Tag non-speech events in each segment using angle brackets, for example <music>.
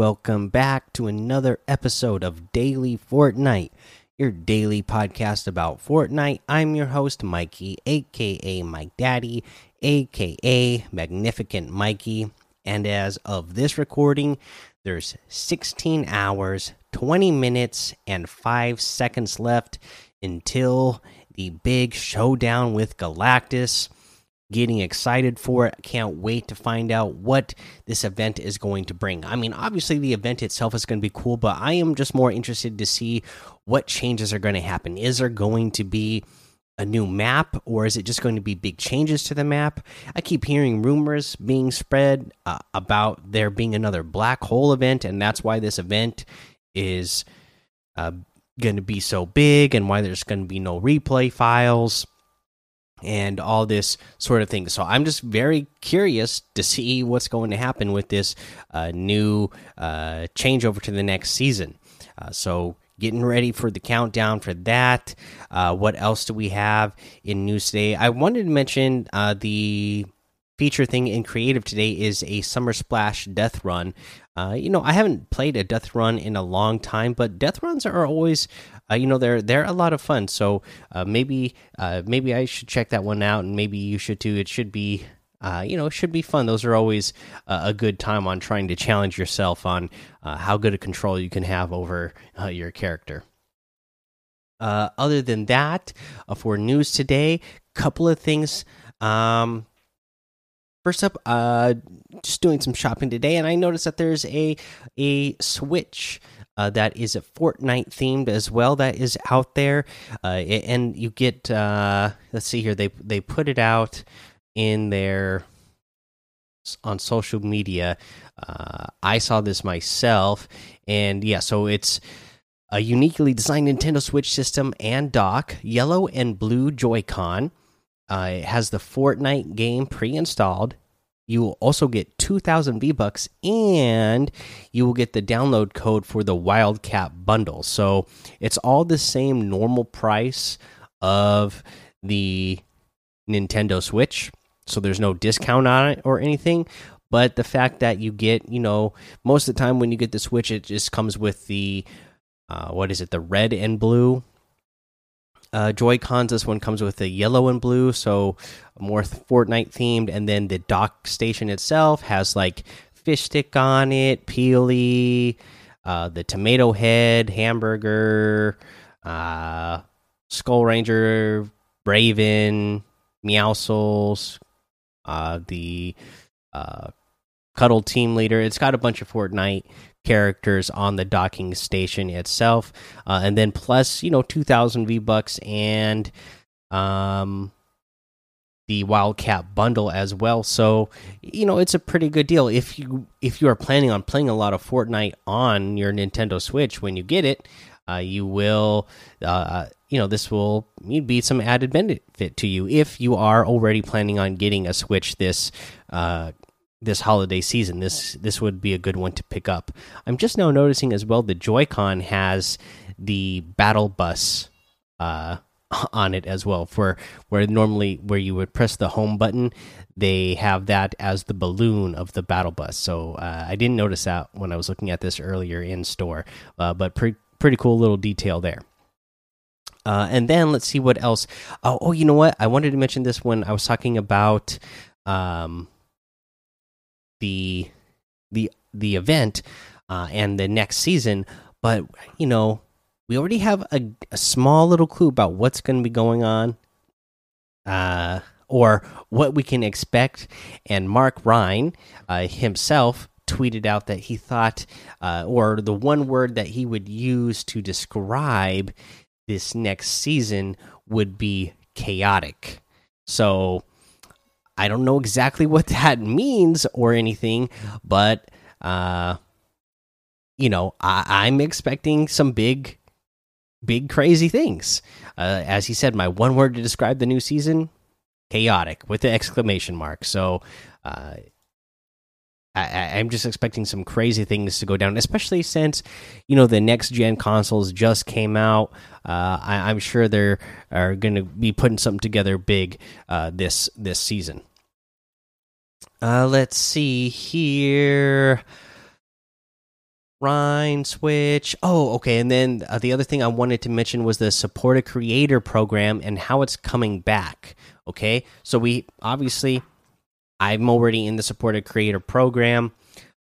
Welcome back to another episode of Daily Fortnite, your daily podcast about Fortnite. I'm your host, Mikey, aka Mike Daddy, aka Magnificent Mikey. And as of this recording, there's 16 hours, 20 minutes, and 5 seconds left until the big showdown with Galactus getting excited for it. Can't wait to find out what this event is going to bring. I mean, obviously, the event itself is going to be cool, but I am just more interested to see what changes are going to happen. Is there going to be a new map, or is it just going to be big changes to the map? I keep hearing rumors being spread uh, about there being another black hole event, and that's why this event is uh, going to be so big, and why there's going to be no replay files and all this sort of thing. So I'm just very curious to see what's going to happen with this uh, new uh, changeover to the next season. Uh, so getting ready for the countdown for that. Uh, what else do we have in news today? I wanted to mention uh, the feature thing in creative today is a summer splash death run. Uh, you know i haven't played a death run in a long time but death runs are always uh, you know they're they're a lot of fun. So uh, maybe uh, maybe i should check that one out and maybe you should too. It should be uh, you know it should be fun. Those are always a good time on trying to challenge yourself on how good a control you can have over your character. Other than that for news today couple of things. Um, First up, uh, just doing some shopping today, and I noticed that there's a a Switch uh, that is a Fortnite themed as well that is out there, uh, and you get uh, let's see here they they put it out in their on social media. Uh, I saw this myself, and yeah, so it's a uniquely designed Nintendo Switch system and dock, yellow and blue Joy-Con. Uh, it has the Fortnite game pre-installed. You will also get 2,000 V Bucks, and you will get the download code for the Wildcat bundle. So it's all the same normal price of the Nintendo Switch. So there's no discount on it or anything. But the fact that you get, you know, most of the time when you get the Switch, it just comes with the, uh, what is it, the red and blue uh, Joy Cons. This one comes with the yellow and blue, so more Fortnite themed. And then the dock station itself has like fish stick on it, peely, uh, the tomato head, hamburger, uh, Skull Ranger, Raven, Meowscles, uh, the uh, Cuddle Team Leader. It's got a bunch of Fortnite characters on the docking station itself, uh, and then plus you know two thousand V bucks and um the Wildcat bundle as well. So you know it's a pretty good deal if you if you are planning on playing a lot of Fortnite on your Nintendo Switch when you get it. Uh, you will, uh, you know, this will be some added benefit to you if you are already planning on getting a Switch this uh, this holiday season. This this would be a good one to pick up. I'm just now noticing as well the Joy-Con has the battle bus uh, <laughs> on it as well. For where normally where you would press the home button, they have that as the balloon of the battle bus. So uh, I didn't notice that when I was looking at this earlier in store, uh, but pretty pretty cool little detail there. Uh, and then let's see what else. Oh, oh, you know what? I wanted to mention this when I was talking about um, the the the event uh, and the next season, but you know we already have a, a small little clue about what's going to be going on, uh, or what we can expect. And Mark Rein uh, himself tweeted out that he thought, uh, or the one word that he would use to describe this next season would be chaotic. So I don't know exactly what <laughs> that means or anything, but uh, you know, I, am expecting some big, big crazy things. Uh, as he said, my one word to describe the new season: chaotic with the exclamation mark. So. Uh, I, am just expecting some crazy things to go down, especially since you know the next gen consoles just came out. Uh, I, am sure they're are going to be putting something together big uh, this this season. Uh, let's see here. Rein Switch. Oh, okay. And then uh, the other thing I wanted to mention was the support a creator program and how it's coming back. Okay, so we obviously, I'm already in the supported creator program,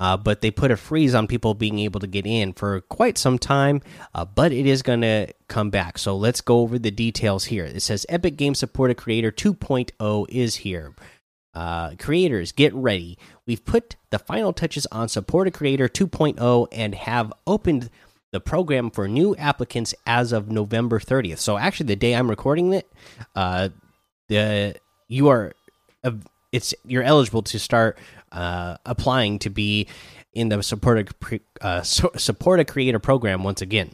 uh, but they put a freeze on people being able to get in for quite some time. Uh, but it is going to come back. So let's go over the details here. It says Epic Game Supported Creator 2.0 is here. Uh, creators, get ready. We've put the final touches on Supported Creator 2.0 and have opened the program for new applicants as of November 30th. So actually, the day I'm recording it, uh, the you are uh, it's you're eligible to start uh, applying to be in the Support a, uh, Support a Creator program once again.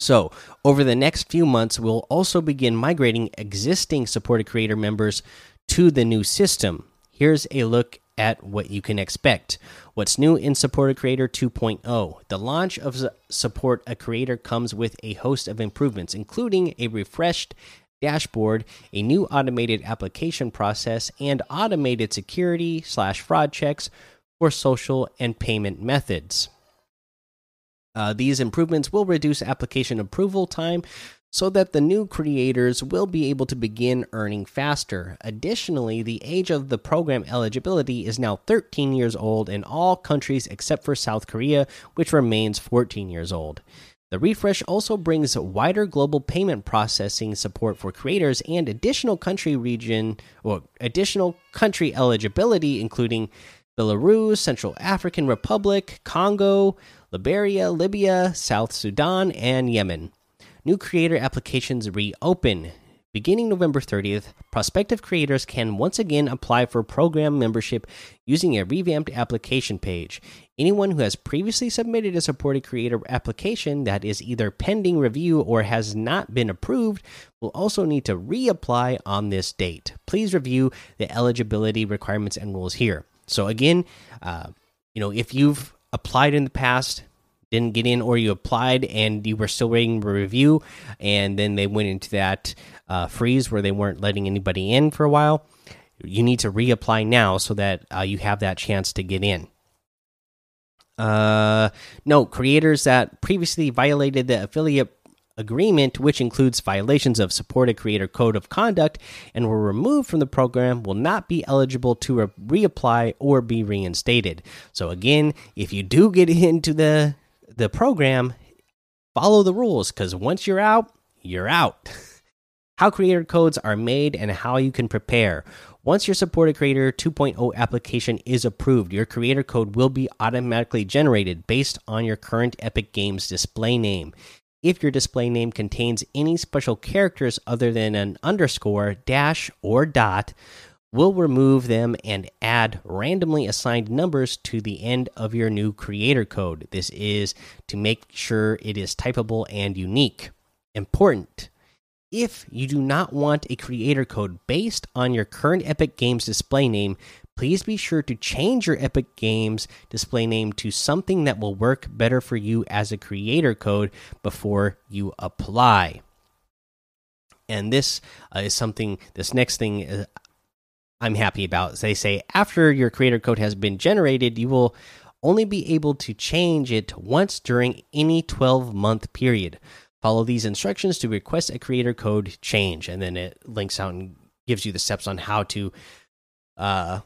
So, over the next few months, we'll also begin migrating existing Support a Creator members to the new system. Here's a look at what you can expect. What's new in Support a Creator 2.0? The launch of Support a Creator comes with a host of improvements, including a refreshed dashboard, a new automated application process, and automated security slash fraud checks for social and payment methods. Uh, these improvements will reduce application approval time so that the new creators will be able to begin earning faster. Additionally, the age of the program eligibility is now 13 years old in all countries except for South Korea, which remains 14 years old. The refresh also brings wider global payment processing support for creators and additional country region or additional country eligibility, including Belarus, Central African Republic, Congo, Liberia, Libya, South Sudan, and Yemen. New creator applications reopen. Beginning November 30th, prospective creators can once again apply for program membership using a revamped application page. Anyone who has previously submitted a Support a Creator application that is either pending review or has not been approved will also need to reapply on this date. Please review the eligibility requirements and rules here. So, again, uh, you know, if you've applied in the past, didn't get in or you applied and you were still waiting for review and then they went into that uh, freeze where they weren't letting anybody in for a while you need to reapply now so that uh, you have that chance to get in uh no creators that previously violated the affiliate agreement which includes violations of supported creator code of conduct and were removed from the program will not be eligible to re reapply or be reinstated so again if you do get <laughs> into the the program, follow the rules because once you're out, you're out. <laughs> how creator codes are made and how you can prepare. Once your Support a Creator 2.0 application is approved, your creator code will be automatically generated based on your current Epic Games display name. If your display name contains any special characters other than an underscore, dash, or dot, we'll remove them and add randomly assigned numbers to the end of your new creator code. This is to make sure it is typable and unique. Important. If you do not want a creator code based on your current Epic Games display name, please be sure to change your Epic Games display name to something that will work better for you as a creator code before you apply. And this uh, is something, this next thing uh, I'm happy about. They say after your creator code has been generated, you will only be able to change it once during any 12 month period. Follow these instructions to request a creator code change, and then it links out and gives you the steps on how to uh,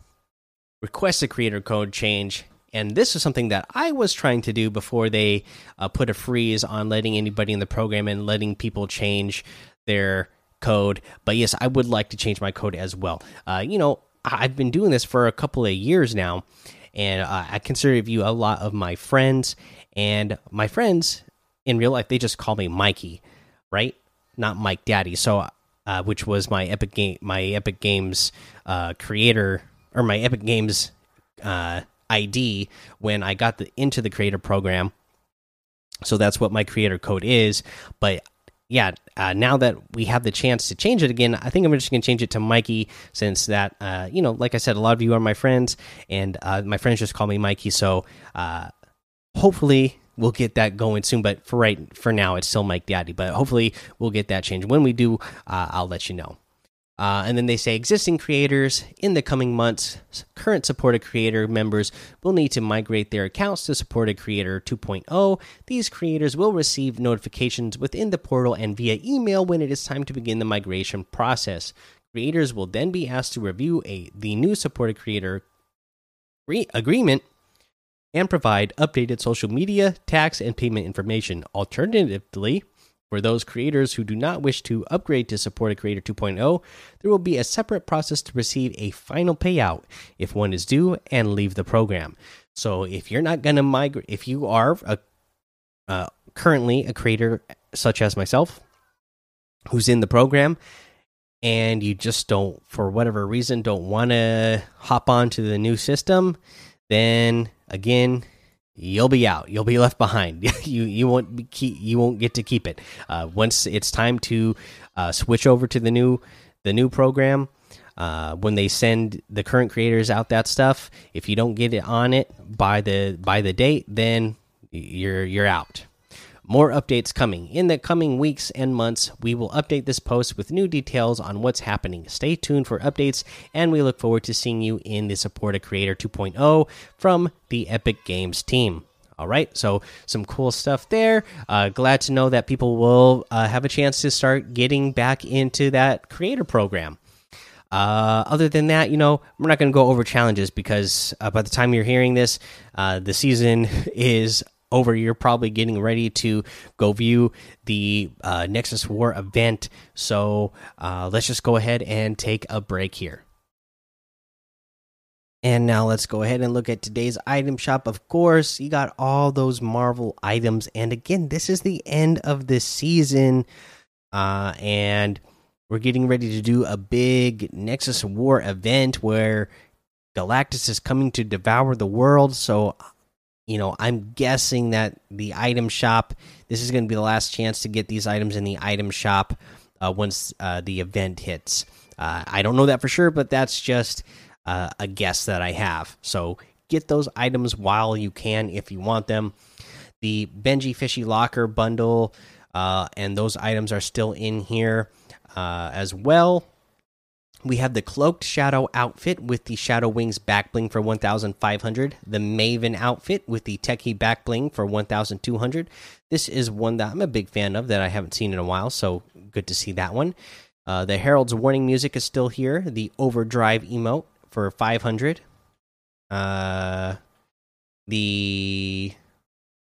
request a creator code change. And this is something that I was trying to do before they uh, put a freeze on letting anybody in the program and letting people change their code. But yes, I would like to change my code as well. Uh, you know, I've been doing this for a couple of years now, and uh, I consider you a lot of my friends. And my friends in real life, they just call me Mikey, right? Not Mike Daddy. So, uh, which was my Epic game, my Epic Games uh, creator or my Epic Games uh, ID when I got the into the creator program. So that's what my creator code is. But yeah, uh, now that we have the chance to change it again, I think I'm just going to change it to Mikey since that, uh, you know, like I said, a lot of you are my friends, and uh, my friends just call me Mikey. So uh, hopefully we'll get that going soon. But for right for now, it's still Mike Daddy. But hopefully we'll get that change. When we do, uh, I'll let you know. Uh, and then they say existing creators in the coming months, current supported creator members will need to migrate their accounts to supported creator 2.0. These creators will receive notifications within the portal and via email when it is time to begin the migration process. Creators will then be asked to review a the new supported creator agreement and provide updated social media, tax, and payment information. Alternatively, for those creators who do not wish to upgrade to support a Creator 2.0, there will be a separate process to receive a final payout if one is due and leave the program. So if you're not going to migrate, if you are a, uh, currently a creator such as myself who's in the program and you just don't, for whatever reason, don't want to hop onto the new system, then again, you'll be out. You'll be left behind. <laughs> you you won't keep, you won't get to keep it. Uh, once it's time to uh, switch over to the new the new program, uh, when they send the current creators out that stuff, if you don't get it on it by the by the date, then you're you're out. More updates coming. In the coming weeks and months, we will update this post with new details on what's happening. Stay tuned for updates, and we look forward to seeing you in the Supported Creator 2.0 from the Epic Games team. All right, so some cool stuff there. Uh, glad to know that people will uh, have a chance to start getting back into that creator program. Uh, other than that, you know, we're not going to go over challenges because uh, by the time you're hearing this, uh, the season <laughs> is over, you're probably getting ready to go view the uh, Nexus War event. So uh, let's just go ahead and take a break here. And now let's go ahead and look at today's item shop. Of course, you got all those Marvel items. And again, this is the end of this season. Uh, and we're getting ready to do a big Nexus War event where Galactus is coming to devour the world. So you know, I'm guessing that the item shop, this is going to be the last chance to get these items in the item shop uh, once uh, the event hits. Uh, I don't know that for sure, but that's just uh, a guess that I have. So get those items while you can if you want them. The Benji Fishy Locker bundle uh, and those items are still in here uh, as well. We have the Cloaked Shadow outfit with the Shadow Wings back bling for 1,500. The Maven outfit with the Techie back bling for 1,200. This is one that I'm a big fan of that I haven't seen in a while, so good to see that one. Uh, the Herald's Warning music is still here. The Overdrive emote for 500. Uh, the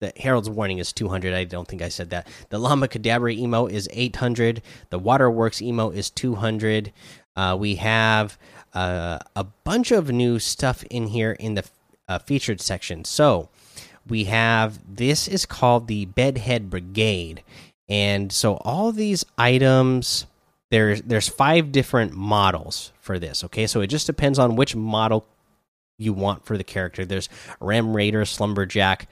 the Herald's Warning is 200. I don't think I said that. The Llama Cadabra emote is 800. The Waterworks emote is 200. Uh, we have uh, a bunch of new stuff in here in the uh, featured section. So we have this is called the Bedhead Brigade, and so all these items there's there's five different models for this. Okay, so it just depends on which model you want for the character. There's Ram Raider, Slumberjack,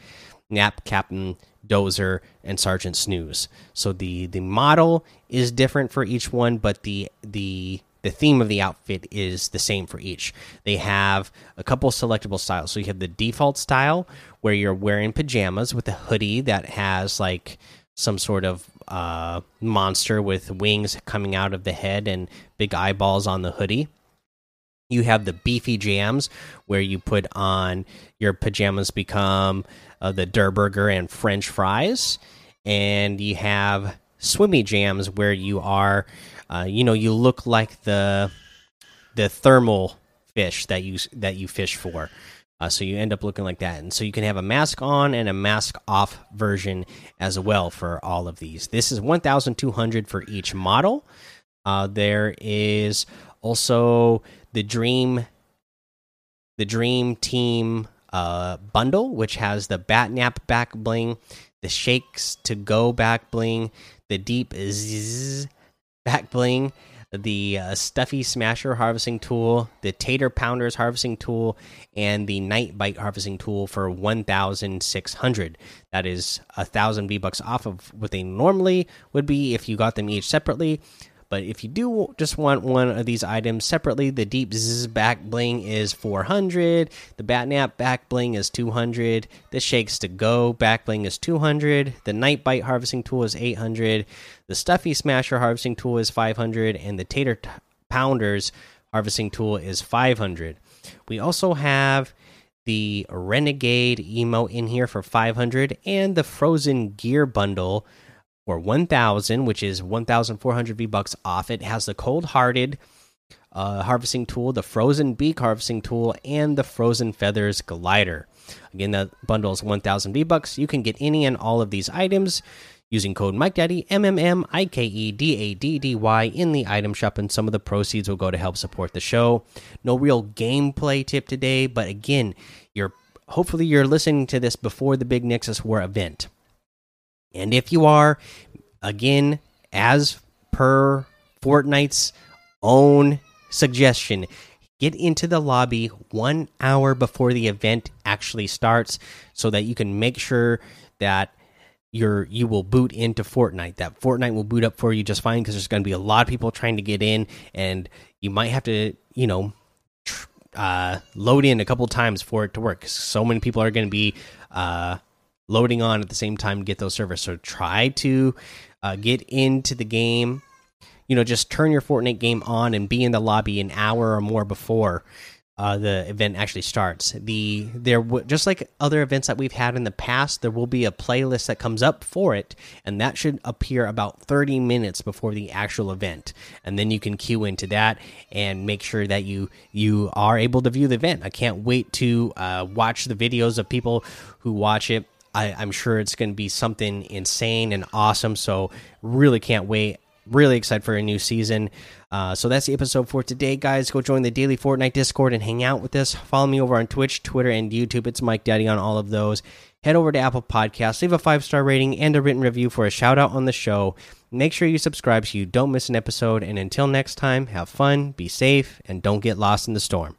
Nap Captain, Dozer, and Sergeant Snooze. So the the model is different for each one, but the the the theme of the outfit is the same for each. They have a couple selectable styles. So you have the default style where you're wearing pajamas with a hoodie that has like some sort of uh, monster with wings coming out of the head and big eyeballs on the hoodie. You have the beefy jams where you put on your pajamas become uh, the Durr Burger and French fries, and you have swimmy jams where you are uh, you know, you look like the the thermal fish that you that you fish for. Uh, so you end up looking like that, and so you can have a mask on and a mask off version as well for all of these. This is one thousand two hundred for each model. Uh, there is also the Dream, the Dream Team uh, bundle, which has the Batnap back bling, the Shakes to Go back bling, the Deep Zzz back bling, the uh, Stuffy Smasher harvesting tool, the Tater Pounders harvesting tool, and the Night Bite harvesting tool for 1,600. That is a thousand V bucks off of what they normally would be if you got them each separately. But if you do just want one of these items separately, the Deep Zzz back bling is 400, the Batnap back bling is 200, the Shakes to Go back bling is 200, the Night Bite harvesting tool is 800, the Stuffy Smasher harvesting tool is 500, and the Tater pounders harvesting tool is 500. We also have the Renegade emote in here for 500 and the Frozen Gear bundle for 1000, which is 1400 V bucks off. It has the Cold Hearted uh, harvesting tool, the Frozen Beak harvesting tool, and the Frozen Feathers glider. Again, the bundle is 1000 V bucks. You can get any and all of these items using code Mike Daddy M M M I K E D A D D Y in the item shop, and some of the proceeds will go to help support the show. No real gameplay tip today, but again, you're hopefully you're listening to this before the big Nexus War event, and if you are, again, as per Fortnite's own suggestion. Get into the lobby one hour before the event actually starts so that you can make sure that you're you will boot into Fortnite. That Fortnite will boot up for you just fine because there's going to be a lot of people trying to get in, and you might have to you know uh, load in a couple times for it to work. So many people are going to be uh, loading on at the same time get those servers. So try to uh, get into the game. You know, just turn your Fortnite game on and be in the lobby an hour or more before uh, the event actually starts. The there just like other events that we've had in the past, there will be a playlist that comes up for it, and that should appear about 30 minutes before the actual event, and then you can queue into that and make sure that you you are able to view the event. I can't wait to uh, watch the videos of people who watch it. I, I'm sure it's going to be something insane and awesome. So really can't wait really excited for a new season. Uh, so that's the episode for today, guys. Go join the daily Fortnite Discord and hang out with us. Follow me over on Twitch, Twitter, and YouTube. It's Mike Daddy on all of those. Head over to Apple Podcasts, leave a five star rating and a written review for a shout out on the show. Make sure you subscribe so you don't miss an episode. And until next time, have fun, be safe, and don't get lost in the storm.